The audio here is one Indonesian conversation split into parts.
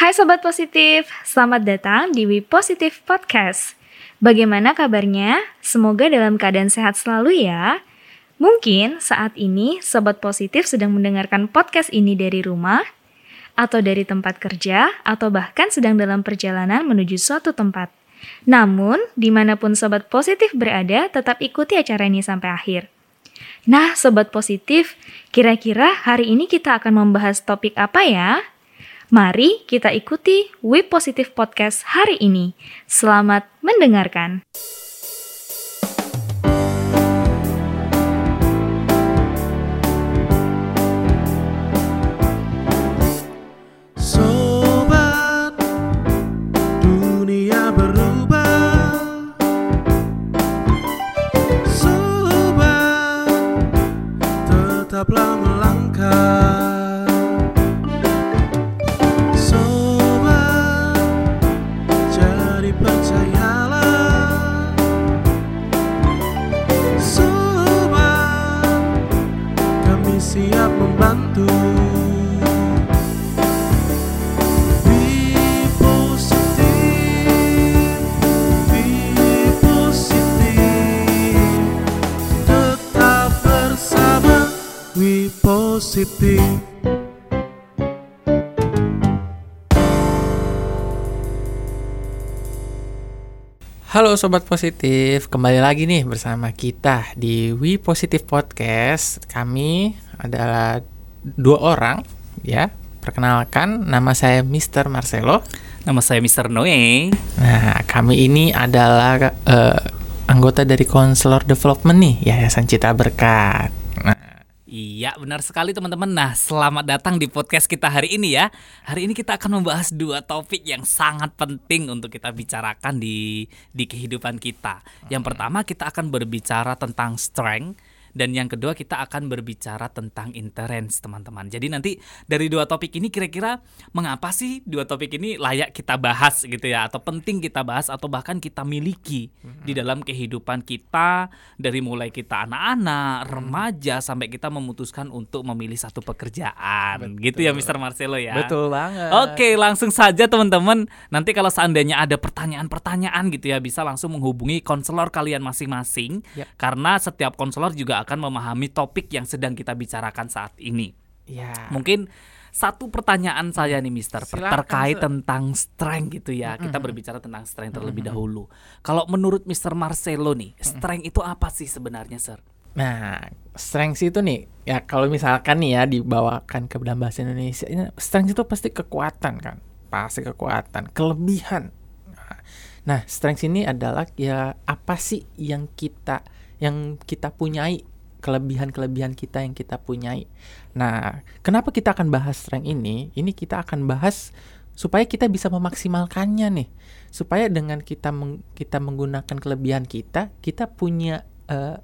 Hai Sobat Positif, selamat datang di We Positive Podcast. Bagaimana kabarnya? Semoga dalam keadaan sehat selalu ya. Mungkin saat ini Sobat Positif sedang mendengarkan podcast ini dari rumah, atau dari tempat kerja, atau bahkan sedang dalam perjalanan menuju suatu tempat. Namun, di mana pun Sobat Positif berada, tetap ikuti acara ini sampai akhir. Nah, Sobat Positif, kira-kira hari ini kita akan membahas topik apa ya? Mari kita ikuti We Positive Podcast hari ini. Selamat mendengarkan. Halo Sobat Positif, kembali lagi nih bersama kita di We Positive Podcast. Kami adalah dua orang, ya. Perkenalkan, nama saya Mr. Marcelo. Nama saya Mr. Noe. Nah, kami ini adalah eh, anggota dari Konselor Development nih, Yayasan Cita Berkat. Iya, benar sekali teman-teman. Nah, selamat datang di podcast kita hari ini ya. Hari ini kita akan membahas dua topik yang sangat penting untuk kita bicarakan di di kehidupan kita. Yang pertama kita akan berbicara tentang strength dan yang kedua kita akan berbicara tentang endurance, teman-teman. Jadi nanti dari dua topik ini kira-kira mengapa sih dua topik ini layak kita bahas gitu ya atau penting kita bahas atau bahkan kita miliki di dalam kehidupan kita dari mulai kita anak-anak, remaja sampai kita memutuskan untuk memilih satu pekerjaan. Gitu ya Mr. Marcelo ya. betul banget. Oke, langsung saja teman-teman. Nanti kalau seandainya ada pertanyaan-pertanyaan gitu ya, bisa langsung menghubungi konselor kalian masing-masing. Ya. Karena setiap konselor juga akan memahami topik yang sedang kita bicarakan saat ini. Ya. Mungkin satu pertanyaan saya nih Mister Silakan, terkait Sir. tentang strength gitu ya. Kita berbicara tentang strength terlebih dahulu. Kalau menurut Mister Marcelo nih, strength itu apa sih sebenarnya, Sir? Nah, strength itu nih, ya kalau misalkan nih ya dibawakan ke dalam bahasa Indonesia, strength itu pasti kekuatan kan, pasti kekuatan, kelebihan. Nah, strength ini adalah ya apa sih yang kita yang kita punyai, kelebihan-kelebihan kita yang kita punyai. Nah, kenapa kita akan bahas strength ini? Ini kita akan bahas supaya kita bisa memaksimalkannya nih. Supaya dengan kita meng- kita menggunakan kelebihan kita, kita punya eh,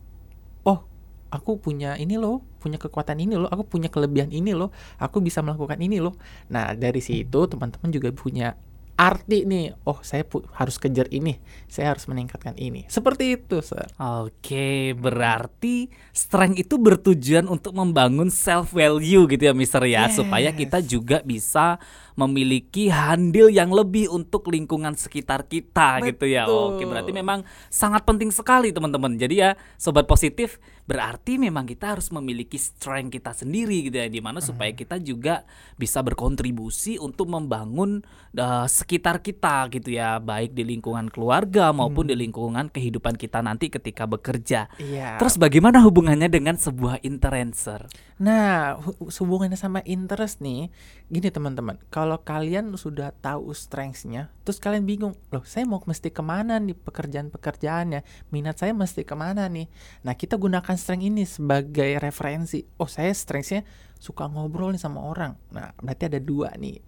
oh aku punya ini loh, punya kekuatan ini loh, aku punya kelebihan ini loh, aku bisa melakukan ini loh. Nah, dari situ teman-teman juga punya arti nih, oh saya pu- harus kejar ini, saya harus meningkatkan ini. Seperti itu, Sir. Oke, berarti strength itu bertujuan untuk membangun self value gitu ya, Mister ya, supaya kita juga bisa memiliki handil yang lebih untuk lingkungan sekitar kita gitu ya. Oke, berarti memang sangat penting sekali teman-teman. Jadi ya, sobat positif, berarti memang kita harus memiliki strength kita sendiri gitu ya, di mana supaya kita juga bisa berkontribusi untuk membangun eh, sekitar kita gitu ya, baik di lingkungan keluarga maupun di lingkungan kehidupan kita nanti ketika bekerja. Iya. Terus bagaimana hubungannya dengan sebuah influencer? Nah, hu- hubungannya sama interest nih, gini teman-teman, kalau kalian sudah tahu strengths-nya, terus kalian bingung, loh saya mau mesti ke mana nih pekerjaan-pekerjaannya, minat saya mesti ke mana nih. Nah, kita gunakan strength ini sebagai referensi. Oh, saya strengths-nya suka ngobrol nih sama orang. Nah, berarti ada dua nih,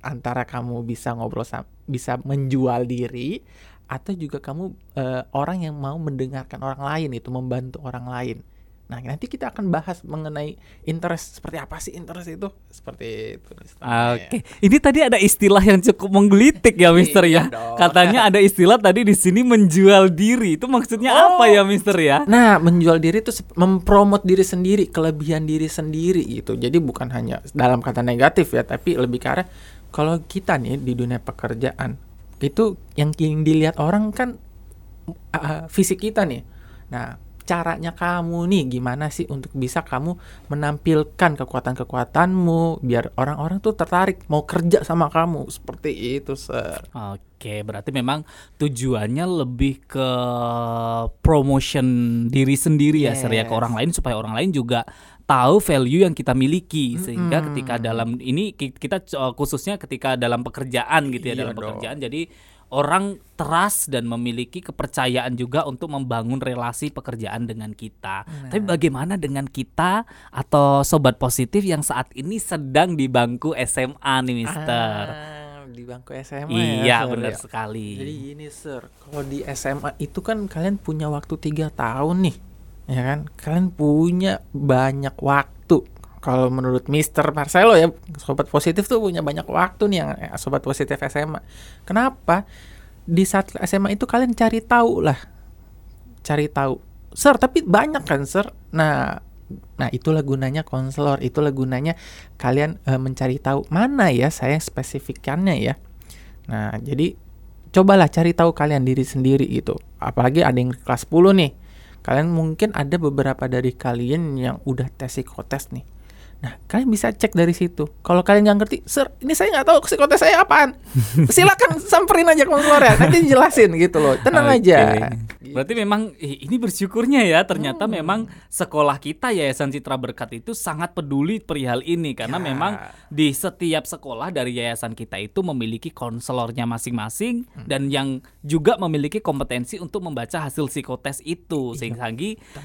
antara kamu bisa ngobrol bisa menjual diri, atau juga kamu eh, orang yang mau mendengarkan orang lain itu, membantu orang lain. Nah, nanti kita akan bahas mengenai interest seperti apa sih interest itu? Seperti itu. Oke, ini tadi ada istilah yang cukup menggelitik ya, Mister Iya ya. dong. Katanya ada istilah tadi di sini menjual diri. Itu maksudnya Oh. apa ya, Mister ya? Nah, menjual diri itu mempromot diri sendiri, kelebihan diri sendiri gitu. Jadi bukan hanya dalam kata negatif ya, tapi lebih ke arah kalau kita nih di dunia pekerjaan itu yang yang dilihat orang kan uh, fisik kita nih. Nah, caranya kamu nih gimana sih untuk bisa kamu menampilkan kekuatan-kekuatanmu biar orang-orang tuh tertarik mau kerja sama kamu seperti itu, Sir. Oke, berarti memang tujuannya lebih ke promotion diri sendiri ya, Sir, ya ke Yes. orang lain supaya orang lain juga tahu value yang kita miliki sehingga ketika dalam ini ki- kita uh, khususnya ketika dalam pekerjaan gitu ya Iya dalam dong. pekerjaan jadi orang trust dan memiliki kepercayaan juga untuk membangun relasi pekerjaan dengan kita. Tapi bagaimana dengan kita atau sobat positif yang saat ini sedang di bangku SMA nih, Mister? Ah, di bangku SMA iya, ya, benar ya. sekali. Jadi gini, Sir, kalau di SMA itu kan kalian punya waktu tiga tahun nih, ya kan? Kalian punya banyak waktu. Kalau menurut Mr. Marcelo ya, sobat positif tuh punya banyak waktu nih yang eh, sobat positif SMA. Kenapa? Di saat SMA itu kalian cari tahu lah, cari tahu. Sir, tapi banyak kan, Sir? Nah, nah itulah gunanya konselor, itulah gunanya kalian eh, mencari tahu mana ya saya spesifikannya ya. Nah, jadi cobalah cari tahu kalian diri sendiri gitu. Apalagi ada yang kelas 10 nih. Kalian mungkin ada beberapa dari kalian yang udah tes psikotes nih. Nah, kalian bisa cek dari situ. Kalau kalian nggak ngerti, sir, ini saya nggak tahu psikotes saya apaan. Silakan samperin aja konselor ya, nanti dijelasin gitu loh. Tenang Oke. aja. Berarti memang ini bersyukurnya ya ternyata Hmm. memang sekolah kita Yayasan Citra Berkat itu sangat peduli perihal ini karena Ya. memang di setiap sekolah dari yayasan kita itu memiliki konselornya masing-masing Hmm. dan yang juga memiliki kompetensi untuk membaca hasil psikotes itu Iya, sehingga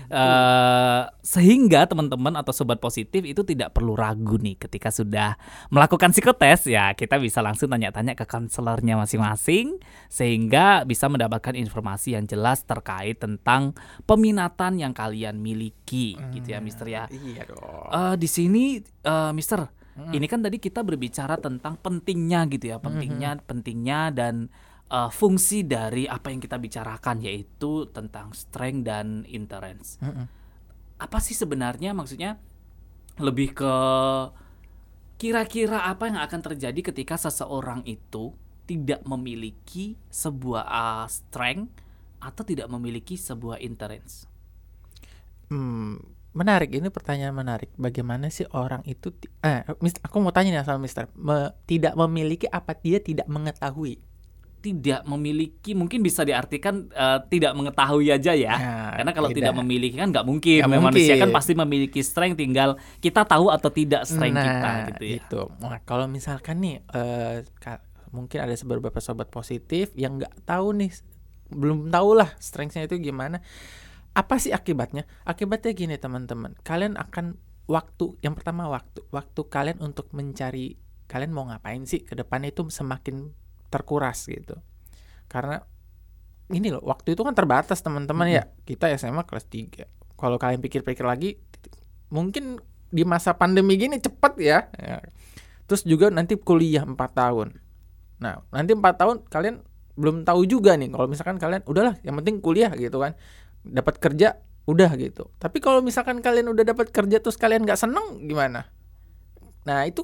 eh, sehingga teman-teman atau sobat positif itu tidak perlu ragu nih ketika sudah melakukan psikotes ya kita bisa langsung tanya-tanya ke konselornya masing-masing sehingga bisa mendapatkan informasi yang jelas terkait tentang peminatan yang kalian miliki gitu ya Mister ya. Iya dong. Eh, di sini eh, Mister ini kan tadi kita berbicara tentang pentingnya gitu ya pentingnya pentingnya dan eh, fungsi dari apa yang kita bicarakan yaitu tentang strength dan endurance Mm-mm. apa sih sebenarnya maksudnya lebih ke kira-kira apa yang akan terjadi ketika seseorang itu tidak memiliki sebuah uh, strength atau tidak memiliki sebuah endurance. Hmm, menarik ini pertanyaan menarik. Bagaimana sih orang itu eh aku mau tanya nih sama Mister, Me- tidak memiliki apa dia tidak mengetahui? Tidak memiliki mungkin bisa diartikan uh, tidak mengetahui aja ya. Nah, Karena kalau tidak. tidak memiliki kan nggak mungkin. Nggak Manusia kan mungkin. pasti memiliki strength tinggal kita tahu atau tidak strength nah, kita gitu ya. itu. Nah, kalau misalkan nih ka- mungkin ada beberapa sobat positif yang nggak tahu nih, belum tahu lah strengthnya itu gimana. Apa sih akibatnya? Akibatnya gini teman-teman, kalian akan waktu yang pertama waktu, waktu kalian untuk mencari kalian mau ngapain sih ke depan itu semakin terkuras gitu. Karena ini loh, waktu itu kan terbatas teman-teman ya. Kita SMA kelas 3. Kalau kalian pikir-pikir lagi mungkin di masa pandemi gini cepet ya. Ya. Terus juga nanti kuliah 4 tahun. Nah, nanti 4 tahun kalian belum tahu juga nih kalau misalkan kalian udahlah yang penting kuliah gitu kan. Dapat kerja udah gitu. Tapi kalau misalkan kalian udah dapat kerja terus kalian nggak seneng gimana? Nah, itu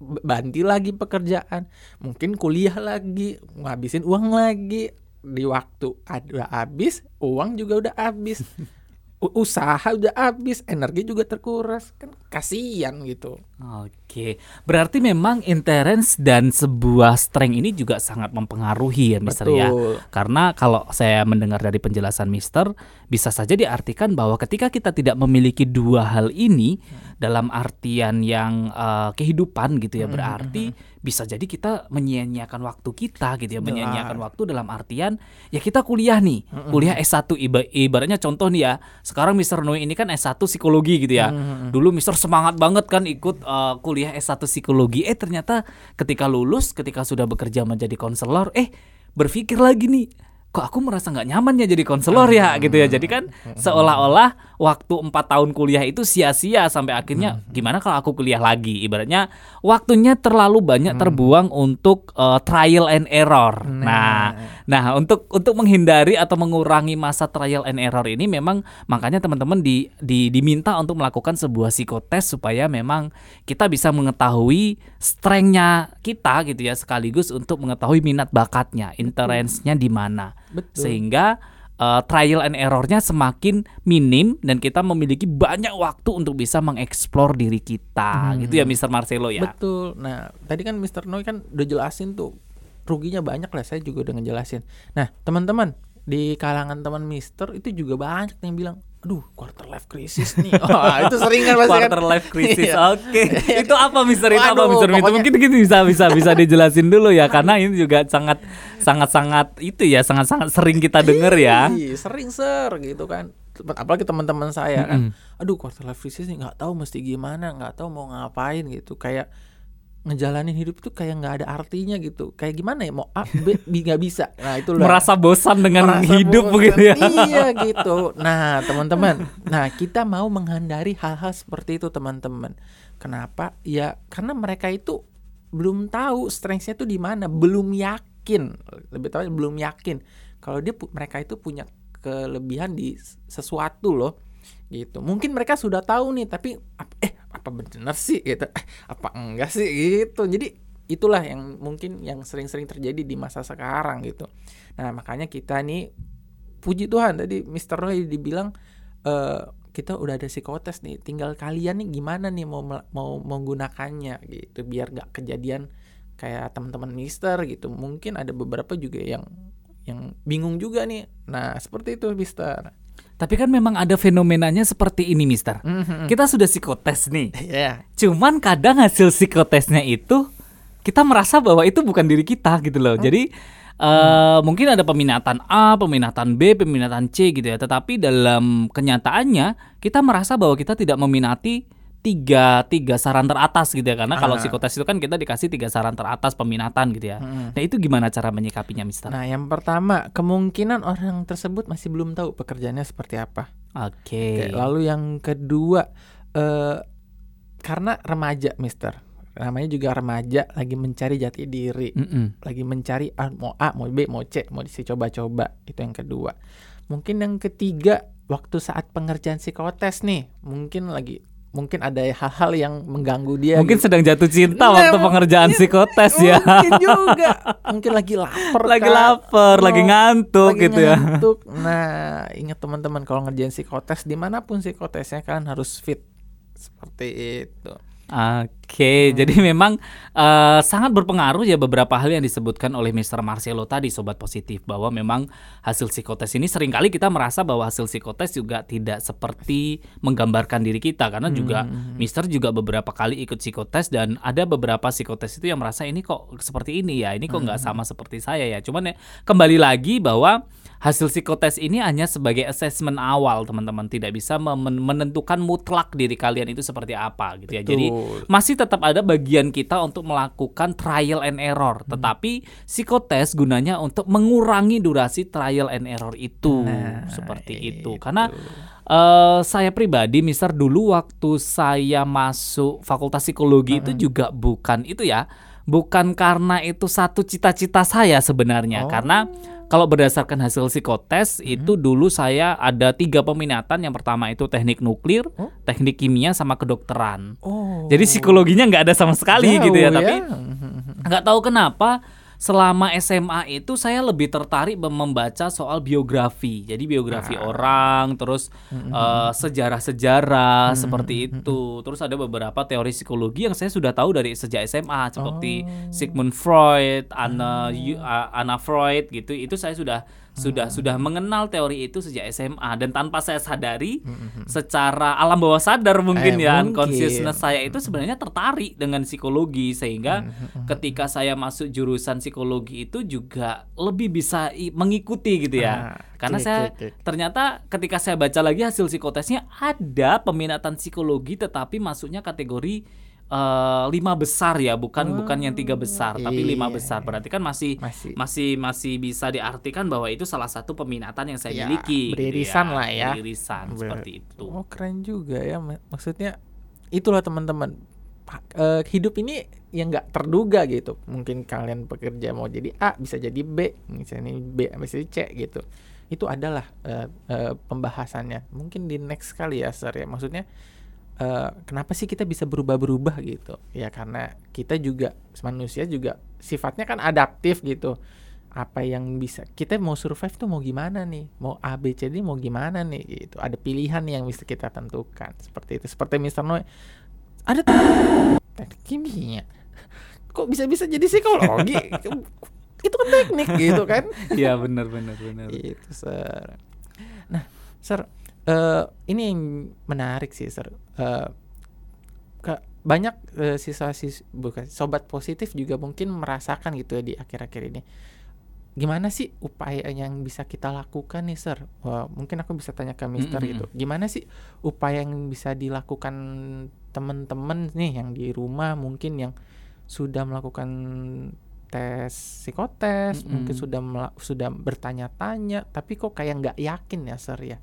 banti lagi pekerjaan. Mungkin kuliah lagi, ngabisin uang lagi. Di waktu ada habis, uang juga udah habis. Usaha udah habis, energi juga terkuras. Kan kasihan gitu. Oke, berarti memang endurance dan sebuah strength ini juga sangat mempengaruhi ya, Mister ya. Betul. Karena kalau saya mendengar dari penjelasan Mister, bisa saja diartikan bahwa ketika kita tidak memiliki dua hal ini dalam artian yang eh, kehidupan gitu ya, berarti bisa jadi kita menyia-nyiakan waktu kita gitu ya, menyia-nyiakan waktu dalam artian ya kita kuliah nih, kuliah S1 iba- ibaratnya contoh nih ya, sekarang Mister Noi ini kan S1 psikologi gitu ya. Dulu Mister semangat banget kan ikut eh, kuliah S1 psikologi. Eh ternyata ketika lulus, ketika sudah bekerja menjadi konselor, eh berpikir lagi nih, kok aku merasa nggak nyaman ya jadi konselor ya gitu ya. Jadi kan seolah-olah waktu empat tahun kuliah itu sia-sia sampai akhirnya gimana kalau aku kuliah lagi? Ibaratnya waktunya terlalu banyak terbuang untuk eh, trial and error. Nah, Nah, untuk untuk menghindari atau mengurangi masa trial and error ini memang makanya teman-teman di, di diminta untuk melakukan sebuah psikotes supaya memang kita bisa mengetahui strength-nya kita gitu ya sekaligus untuk mengetahui minat bakatnya, interest-nya di mana. Sehingga uh, trial and errornya semakin minim dan kita memiliki banyak waktu untuk bisa mengeksplor diri kita gitu ya Mr. Marcelo ya. Betul. Nah, tadi kan Mr. Noi kan udah jelasin tuh ruginya banyak lah. Saya juga udah ngejelasin. Nah, teman-teman di kalangan teman Mister itu juga banyak yang bilang, aduh quarter life crisis nih. Wah, itu sering kan pasti kan. Quarter life crisis. Iya. Oke. itu apa Mister? Itu apa Waduh, Mister? Itu mungkin gitu bisa bisa bisa dijelasin dulu ya karena ini juga sangat sangat sangat itu ya sangat sangat sering kita denger ya. Ih, sering ser gitu kan. Apalagi teman-teman saya kan. Aduh quarter life crisis nih nggak tahu mesti gimana, nggak tahu mau ngapain gitu. Kayak ngejalanin hidup tuh kayak nggak ada artinya gitu. Kayak gimana ya mau A B B nggak bisa. Nah, itu lah. Merasa bosan dengan Merasa hidup bosan. begitu ya. Iya gitu. Nah teman-teman, nah kita mau menghindari hal-hal seperti itu teman-teman. Kenapa? Ya karena mereka itu belum tahu strengthnya tuh di mana, belum yakin, lebih tahu belum yakin kalau dia mereka itu punya kelebihan di sesuatu loh gitu. Mungkin mereka sudah tahu nih, tapi ap- eh apa benar sih gitu, eh, apa enggak sih gitu. Jadi itulah yang mungkin yang sering-sering terjadi di masa sekarang gitu. Nah makanya kita nih puji Tuhan tadi Mr. Roy dibilang eh kita udah ada psikotes nih, tinggal kalian nih gimana nih mau mau menggunakannya gitu biar nggak kejadian kayak teman-teman Mister gitu. Mungkin ada beberapa juga yang yang bingung juga nih. Nah seperti itu Mister. Tapi kan memang ada fenomenanya seperti ini Mister. Kita sudah psikotes nih. Ya. Cuman kadang hasil psikotesnya itu kita merasa bahwa itu bukan diri kita gitu loh. Jadi eh, mungkin ada peminatan A, peminatan B, peminatan C gitu ya. Tetapi dalam kenyataannya kita merasa bahwa kita tidak meminati tiga tiga saran teratas gitu ya. Karena kalau Ah. psikotes itu kan kita dikasih tiga saran teratas peminatan gitu ya. Nah itu gimana cara menyikapinya Mister? Nah yang pertama kemungkinan orang tersebut masih belum tahu pekerjaannya seperti apa. Oke. Oke, lalu yang kedua eh karena remaja, Mister. Namanya juga remaja lagi mencari jati diri, Mm-mm. lagi mencari ah, mau A, mau B, mau C, mau disi coba-coba. Itu yang kedua. Mungkin yang ketiga waktu saat pengerjaan psikotes nih, mungkin lagi mungkin ada hal-hal yang mengganggu dia. Mungkin gitu. sedang jatuh cinta Nah, waktu pengerjaan psikotes ya. Mungkin juga. Mungkin lagi lapar. lagi Kak. lapar, lagi Oh, ngantuk lagi gitu ya. ngantuk. Nah, ingat teman-teman kalau ngerjain psikotes di mana pun psikotesnya kalian harus fit seperti itu. Oke, jadi memang eh, sangat berpengaruh ya beberapa hal yang disebutkan oleh Mr. Marcelo tadi sobat positif bahwa memang hasil psikotes ini sering kali kita merasa bahwa hasil psikotes juga tidak seperti menggambarkan diri kita karena juga Mr. juga beberapa kali ikut psikotes dan ada beberapa psikotes itu yang merasa ini kok seperti ini ya, ini kok nggak sama seperti saya ya. Cuman ya kembali lagi bahwa hasil psikotes ini hanya sebagai assessment awal teman-teman. Tidak bisa menentukan mutlak diri kalian itu seperti apa gitu ya. Jadi masih tetap ada bagian kita untuk melakukan trial and error, tetapi psikotes gunanya untuk mengurangi durasi trial and error itu. Nah, seperti itu. Karena eh, saya pribadi, Mister dulu waktu saya masuk Fakultas Psikologi itu juga bukan itu ya, bukan karena itu satu cita-cita saya sebenarnya, karena kalau berdasarkan hasil psikotes itu dulu saya ada tiga peminatan. Yang pertama itu teknik nuklir, teknik kimia, sama kedokteran. Oh. Jadi psikologinya nggak ada sama sekali gitu ya, Jauh tapi nggak tahu kenapa selama SMA itu saya lebih tertarik mem- membaca soal biografi. Jadi biografi orang, terus eh, sejarah-sejarah seperti itu. Terus ada beberapa teori psikologi yang saya sudah tahu dari sejak SMA seperti Sigmund Freud, Anna Yu- A- Anna Freud gitu. Itu saya sudah sudah sudah mengenal teori itu sejak SMA dan tanpa saya sadari secara alam bawah sadar mungkin Eh, ya mungkin. unconsciousness saya itu sebenarnya tertarik dengan psikologi. Sehingga ketika saya masuk jurusan psikologi itu juga lebih bisa mengikuti gitu ya. Ah, Karena saya ternyata ketika saya baca lagi hasil psikotesnya ada peminatan psikologi tetapi masuknya kategori eh, lima besar ya, bukan bukan yang tiga besar tapi lima iya, besar. Berarti kan masih Masih. masih masih bisa diartikan bahwa itu salah satu peminatan yang saya Ya, miliki. gitu beririsan lah ya. Beririsan Ber- seperti itu. Oh keren juga ya Mak- maksudnya itulah teman-teman eh, hidup ini yang nggak terduga gitu. Mungkin kalian bekerja mau jadi A, bisa jadi B, misalnya B, bisa jadi C gitu. Itu adalah eh, eh, pembahasannya. Mungkin di next kali ya, Sir ya. Maksudnya eh, kenapa sih kita bisa berubah-berubah gitu? Ya karena kita juga manusia juga sifatnya kan adaptif gitu. Apa yang bisa kita mau survive tuh mau gimana nih? Mau A B C D mau gimana nih gitu. Ada pilihan yang bisa kita tentukan. Seperti itu. Seperti Mr. Noe ada teknik kimia. Kok bisa-bisa jadi psikologi? itu kan teknik gitu kan? Iya benar benar benar. Itu, Sir. Nah, Sir, eh, ini yang menarik sih, Sir. Eh, ke- banyak eh, siswa sis bukan sobat positif juga mungkin merasakan gitu ya di akhir-akhir ini. Gimana sih upaya yang bisa kita lakukan nih, Sir? Wah, mungkin aku bisa tanya ke Mister Mm-mm. gitu. Gimana sih upaya yang bisa dilakukan teman-teman nih yang di rumah mungkin yang sudah melakukan tes psikotes, mungkin Mm-mm. sudah mela- sudah bertanya-tanya, tapi kok kayak nggak yakin ya, Sir ya,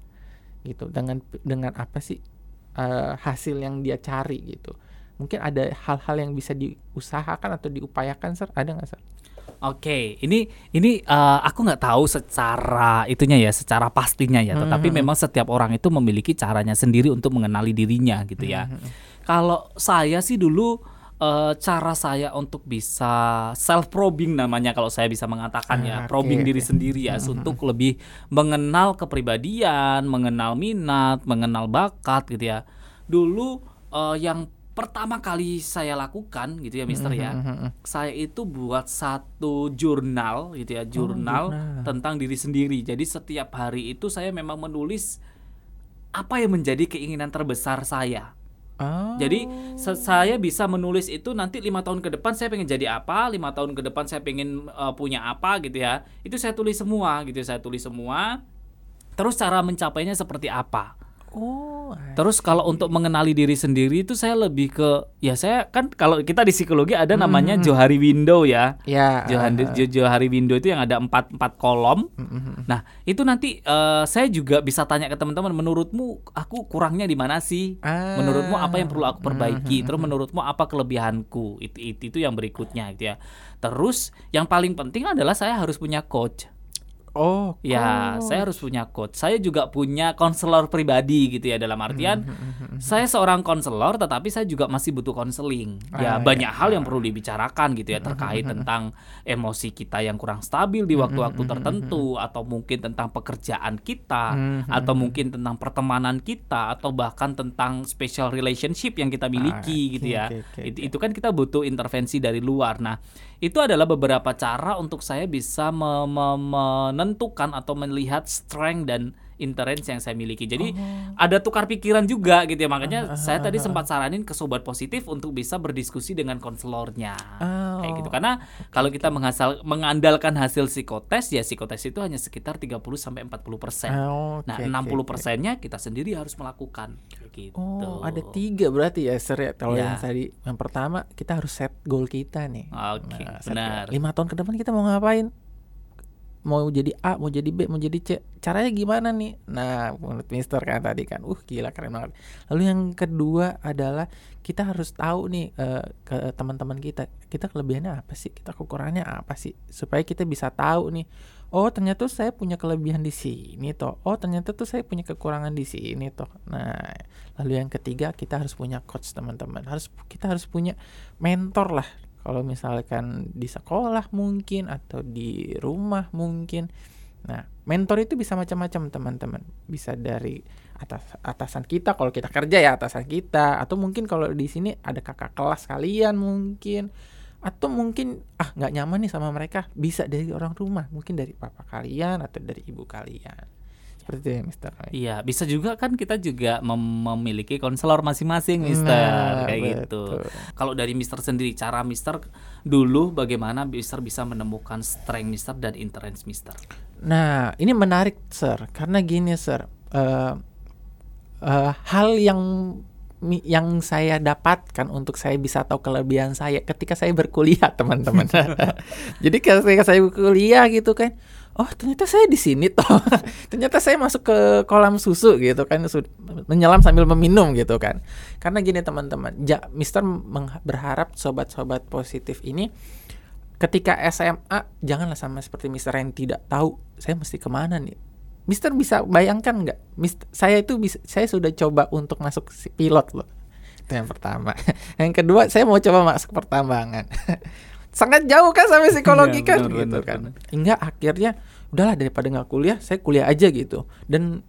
gitu. Dengan dengan apa sih eh, hasil yang dia cari gitu? Mungkin ada hal-hal yang bisa diusahakan atau diupayakan, Sir? Ada nggak, Sir? Oke, ini ini eh, aku nggak tahu secara itunya ya, secara pastinya ya. Tetapi Mhm. memang setiap orang itu memiliki caranya sendiri untuk mengenali dirinya gitu ya. Mhm. Kalau saya sih dulu eh, cara saya untuk bisa self probing namanya kalau saya bisa mengatakan Ah, ya, oke, probing diri sendiri ya, untuk lebih mengenal kepribadian, mengenal minat, mengenal bakat gitu ya. Dulu eh, yang pertama kali saya lakukan gitu ya, Mister ya saya itu buat satu jurnal gitu ya jurnal, jurnal. tentang diri sendiri. Jadi setiap hari itu saya memang menulis apa yang menjadi keinginan terbesar saya Oh. jadi saya bisa menulis itu nanti lima tahun ke depan saya pengen jadi apa lima tahun ke depan saya pengen eh, punya apa gitu ya. Itu saya tulis semua gitu saya tulis semua. Terus cara mencapainya seperti apa Oh. Terus kalau untuk mengenali diri sendiri itu saya lebih ke ya saya kan kalau kita di psikologi ada namanya Johari Window ya. ya. Johari, ah, ah. Jo- Johari Window itu yang ada empat empat kolom. Mhm. Nah itu nanti eh, saya juga bisa tanya ke teman-teman. Menurutmu aku kurangnya di mana sih? Ah. Menurutmu apa yang perlu aku perbaiki? Mhm. Terus menurutmu apa kelebihanku? Itu, itu itu yang berikutnya gitu ya. Terus yang paling penting adalah saya harus punya coach. Oh. Ya, coach. saya harus punya coach. Saya juga punya konselor pribadi gitu ya dalam artian Mhm. saya seorang konselor tetapi saya juga masih butuh konseling. Ah, Ya, banyak ya. hal yang perlu dibicarakan gitu ya terkait tentang emosi kita yang kurang stabil di waktu-waktu tertentu atau mungkin tentang pekerjaan kita atau mungkin tentang pertemanan kita atau bahkan tentang special relationship yang kita miliki Ah, gitu ya. oke, oke, Itu oke. itu kan kita butuh intervensi dari luar. Nah, itu adalah beberapa cara untuk saya bisa me- me- menentukan atau melihat strength dan interest yang saya miliki. Jadi Oh. ada tukar pikiran juga gitu ya. Makanya saya tadi sempat saranin ke sobat positif untuk bisa berdiskusi dengan konselornya. Oh, Kayak gitu. Karena kalau kita menghasal, mengandalkan hasil psikotes ya psikotes itu hanya sekitar 30 sampai 40%. Ah, oke, Nah, oke, 60 oke. persennya kita sendiri harus melakukan. Gitu. Oh, ada tiga berarti ya, Sir ya. Kalau Ya. yang tadi yang pertama kita harus set goal kita nih. Oke, set benar. goal. Lima tahun ke depan kita mau ngapain? Mau jadi A, mau jadi B, mau jadi C. Caranya gimana nih? Nah, menurut Mister kan tadi kan, uh gila keren banget. Lalu yang kedua adalah kita harus tahu nih eh, ke teman-teman kita, kita kelebihannya apa sih? Kita kekurangannya apa sih? Supaya kita bisa tahu nih. Oh, ternyata saya punya kelebihan di sini toh. Oh, ternyata tuh saya punya kekurangan di sini toh. Nah, lalu yang ketiga kita harus punya coach teman-teman. Harus kita harus punya mentor lah. Kalau misalkan di sekolah mungkin atau di rumah mungkin. Nah, mentor itu bisa macam-macam teman-teman. Bisa dari atas atasan kita kalau kita kerja ya atasan kita. Atau mungkin kalau di sini ada kakak kelas kalian mungkin. Atau mungkin ah nggak nyaman nih sama mereka. Bisa dari orang rumah. Mungkin dari papa kalian atau dari ibu kalian seperti itu ya Mister. Iya, bisa juga kan kita juga mem- memiliki konselor masing-masing, Mister, Nah, kayak gitu. betul. Kalau dari Mister sendiri, cara Mister dulu bagaimana Mister bisa menemukan strength Mister dan interest Mister? Nah, ini menarik, Sir, karena gini, Sir. Eh, eh, hal yang yang saya dapatkan untuk saya bisa tahu kelebihan saya ketika saya berkuliah, teman-teman. Jadi ketika saya berkuliah gitu kan, oh ternyata saya di sini toh. Ternyata saya masuk ke kolam susu gitu kan menyelam sambil meminum gitu kan. Karena gini teman-teman ja, Mister berharap sobat-sobat positif ini ketika SMA janganlah sama seperti Mister yang tidak tahu saya mesti ke mana nih? Mister bisa bayangkan nggak? Saya itu bisa saya sudah coba untuk masuk pilot loh. Itu yang pertama. Yang kedua saya mau coba masuk pertambangan sangat jauh kan sampai psikologi Iya, kan? benar, gitu benar, kan. benar. hingga akhirnya udahlah daripada nggak kuliah saya kuliah aja gitu. Dan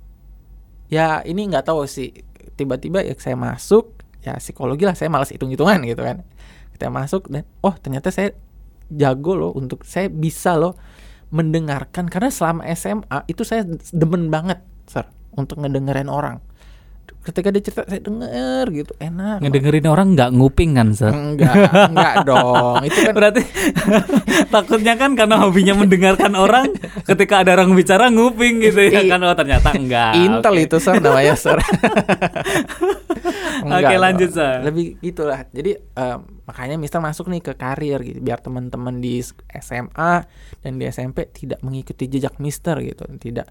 ya ini nggak tahu sih tiba-tiba ya saya masuk ya psikologi lah saya malas hitung-hitungan gitu kan. Kita masuk dan oh ternyata saya jago loh untuk saya bisa loh mendengarkan karena selama SMA itu saya demen banget sir untuk ngedengerin orang ketika dia cerita saya denger gitu enak Ngedengerin orang nggak nguping kan, Sir? enggak enggak dong itu kan Berarti takutnya kan karena hobinya mendengarkan orang, ketika ada orang bicara nguping gitu ya kan oh ternyata enggak. Intel Oke. itu sir namanya sir. Oke, lanjut, Sir. Lebih gitulah. Jadi em, makanya Mister masuk nih ke karir gitu, biar teman-teman di SMA dan di SMP tidak mengikuti jejak Mister gitu. Tidak,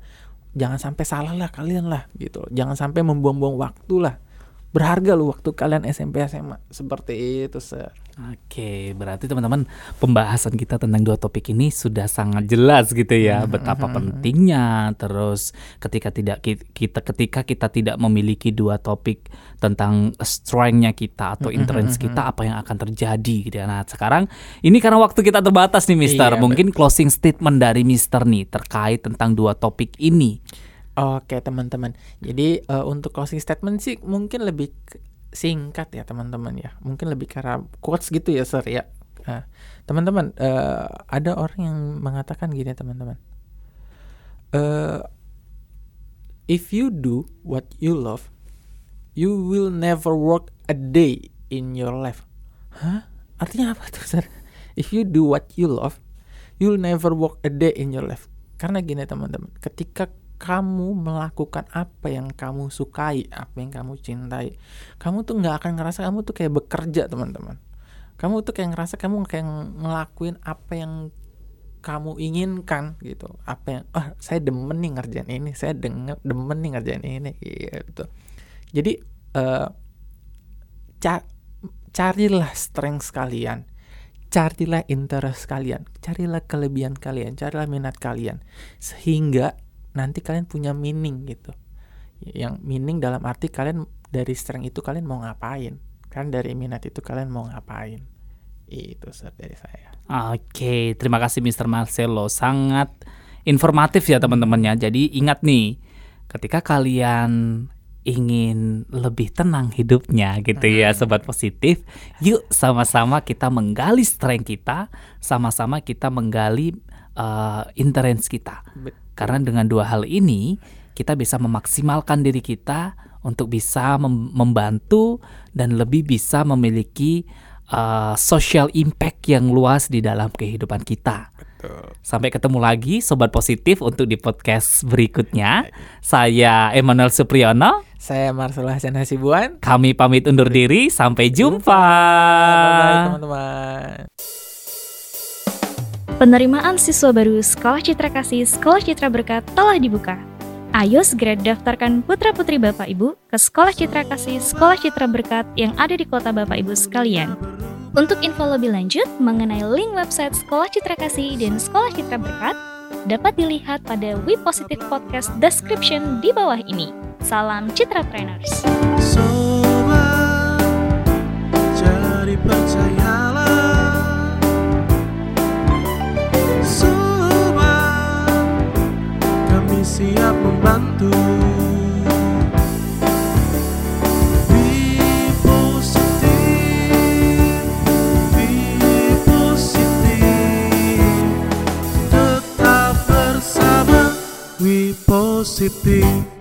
jangan sampai salah lah kalian lah gitu. Jangan sampai membuang-buang waktu lah. Berharga loh waktu kalian SMP SMA seperti itu sir. Oke, berarti teman-teman pembahasan kita tentang dua topik ini sudah sangat jelas gitu ya Hmm, betapa pentingnya. Terus ketika tidak ki- kita ketika kita tidak memiliki dua topik tentang strength-nya kita atau Hmm, interest kita apa yang akan terjadi gitu ya. Nah, sekarang ini karena waktu kita terbatas nih Mister. Iya, Mungkin closing statement dari Mister nih terkait tentang dua topik ini. Oke teman-teman. Jadi eh, untuk closing statement sih mungkin lebih singkat ya teman-teman ya. Mungkin lebih karena quotes gitu ya sir ya. Nah, teman-teman eh, ada orang yang mengatakan gini teman-teman. Eh, if you do what you love, you will never work a day in your life. Hah? Artinya apa tuh sir? If you do what you love, you'll never work a day in your life. Karena gini teman-teman, ketika kamu melakukan apa yang kamu sukai, apa yang kamu cintai, kamu tuh nggak akan ngerasa kamu tuh kayak bekerja teman-teman. Kamu tuh kayak ngerasa kamu kayak ngelakuin apa yang kamu inginkan gitu. Apa yang, ah saya demen nih ngerjain ini, saya denger, demen nih ngerjain ini gitu. Jadi eh ca- carilah strength kalian carilah interest kalian, carilah kelebihan kalian, carilah minat kalian, sehingga nanti kalian punya meaning gitu. Yang meaning dalam arti kalian dari strength itu kalian mau ngapain, kan dari minat itu kalian mau ngapain. Itu Sir, dari saya. Oke, terima kasih Mr. Marcelo. Sangat informatif ya teman-temannya. Jadi ingat nih, ketika kalian ingin lebih tenang hidupnya gitu ya sobat positif, yuk sama-sama kita menggali strength kita, sama-sama kita menggali uh, interest kita. Karena dengan dua hal ini kita bisa memaksimalkan diri kita untuk bisa mem- membantu dan lebih bisa memiliki uh, social impact yang luas di dalam kehidupan kita. Sampai ketemu lagi sobat positif untuk di podcast berikutnya. Saya Emmanuel Supriyono. Saya Marcelo Hasan Hasibuan. Kami pamit undur diri. Sampai jumpa. Bye teman-teman. Penerimaan siswa baru Sekolah Citra Kasih Sekolah Citra Berkat telah dibuka. Ayo segera daftarkan putra-putri Bapak Ibu ke Sekolah Citra Kasih Sekolah Citra Berkat yang ada di kota Bapak Ibu sekalian. Untuk info lebih lanjut mengenai link website Sekolah Citra Kasih dan Sekolah Citra Berkat, dapat dilihat pada We Positive Podcast description di bawah ini. Salam Citra Trainers. Sobat, jadi percayalah siap membantu. We Positif